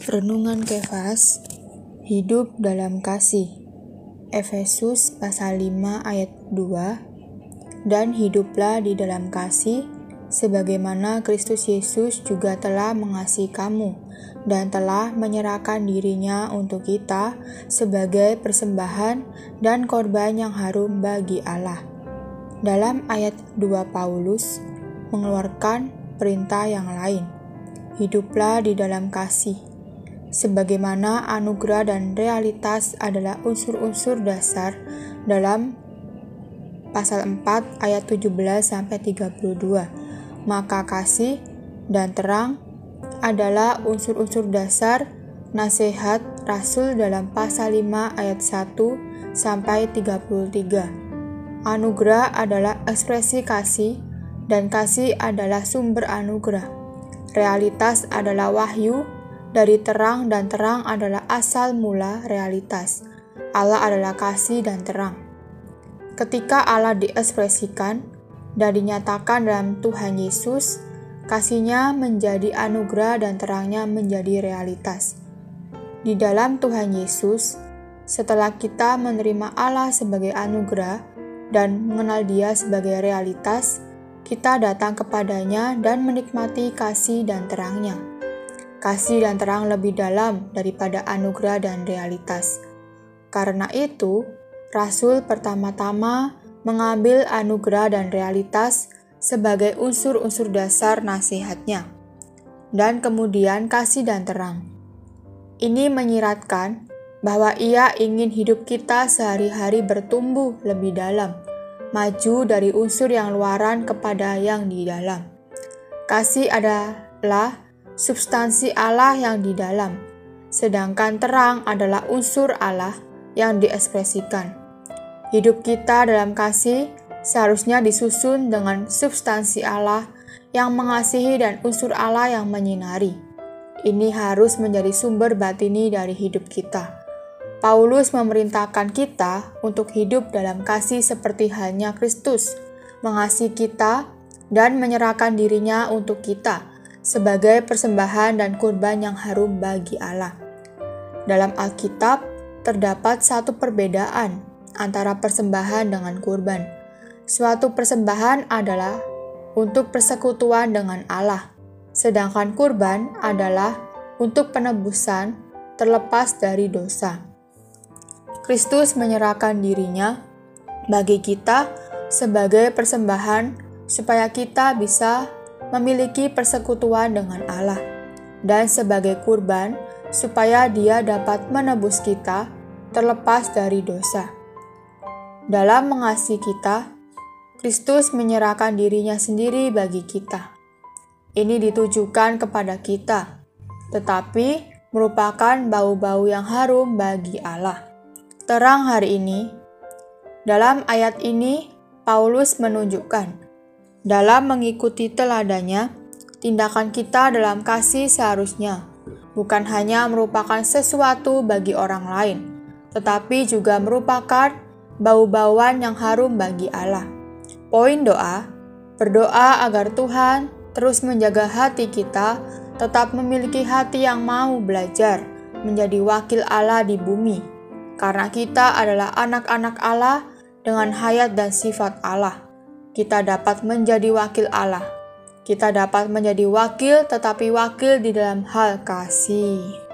Renungan Kefas Hidup dalam kasih Efesus pasal 5 ayat 2 Dan hiduplah di dalam kasih sebagaimana Kristus Yesus juga telah mengasihi kamu dan telah menyerahkan dirinya untuk kita sebagai persembahan dan korban yang harum bagi Allah. Dalam ayat 2 Paulus mengeluarkan perintah yang lain. Hiduplah di dalam kasih sebagaimana anugerah dan realitas adalah unsur-unsur dasar dalam pasal 4 ayat 17 sampai 32. Maka kasih dan terang adalah unsur-unsur dasar nasihat Rasul dalam pasal 5 ayat 1 sampai 33. Anugerah adalah ekspresi kasih dan kasih adalah sumber anugerah. Realitas adalah wahyu dari terang dan terang adalah asal mula realitas. Allah adalah kasih dan terang. Ketika Allah diekspresikan dan dinyatakan dalam Tuhan Yesus, kasihnya menjadi anugerah dan terangnya menjadi realitas. Di dalam Tuhan Yesus, setelah kita menerima Allah sebagai anugerah dan mengenal Dia sebagai realitas, kita datang kepadanya dan menikmati kasih dan terangnya kasih dan terang lebih dalam daripada anugerah dan realitas. Karena itu, Rasul pertama-tama mengambil anugerah dan realitas sebagai unsur-unsur dasar nasihatnya, dan kemudian kasih dan terang. Ini menyiratkan bahwa ia ingin hidup kita sehari-hari bertumbuh lebih dalam, maju dari unsur yang luaran kepada yang di dalam. Kasih adalah substansi Allah yang di dalam, sedangkan terang adalah unsur Allah yang diekspresikan. Hidup kita dalam kasih seharusnya disusun dengan substansi Allah yang mengasihi dan unsur Allah yang menyinari. Ini harus menjadi sumber batini dari hidup kita. Paulus memerintahkan kita untuk hidup dalam kasih seperti halnya Kristus, mengasihi kita dan menyerahkan dirinya untuk kita sebagai persembahan dan kurban yang harum bagi Allah. Dalam Alkitab terdapat satu perbedaan antara persembahan dengan kurban. Suatu persembahan adalah untuk persekutuan dengan Allah, sedangkan kurban adalah untuk penebusan terlepas dari dosa. Kristus menyerahkan dirinya bagi kita sebagai persembahan supaya kita bisa memiliki persekutuan dengan Allah, dan sebagai kurban supaya Dia dapat menebus kita terlepas dari dosa. Dalam mengasihi kita, Kristus menyerahkan dirinya sendiri bagi kita. Ini ditujukan kepada kita, tetapi merupakan bau-bau yang harum bagi Allah. Terang hari ini, dalam ayat ini, Paulus menunjukkan dalam mengikuti teladannya, tindakan kita dalam kasih seharusnya bukan hanya merupakan sesuatu bagi orang lain, tetapi juga merupakan bau-bauan yang harum bagi Allah. Poin doa: berdoa agar Tuhan terus menjaga hati kita tetap memiliki hati yang mau belajar menjadi wakil Allah di bumi, karena kita adalah anak-anak Allah dengan hayat dan sifat Allah kita dapat menjadi wakil Allah. Kita dapat menjadi wakil, tetapi wakil di dalam hal kasih.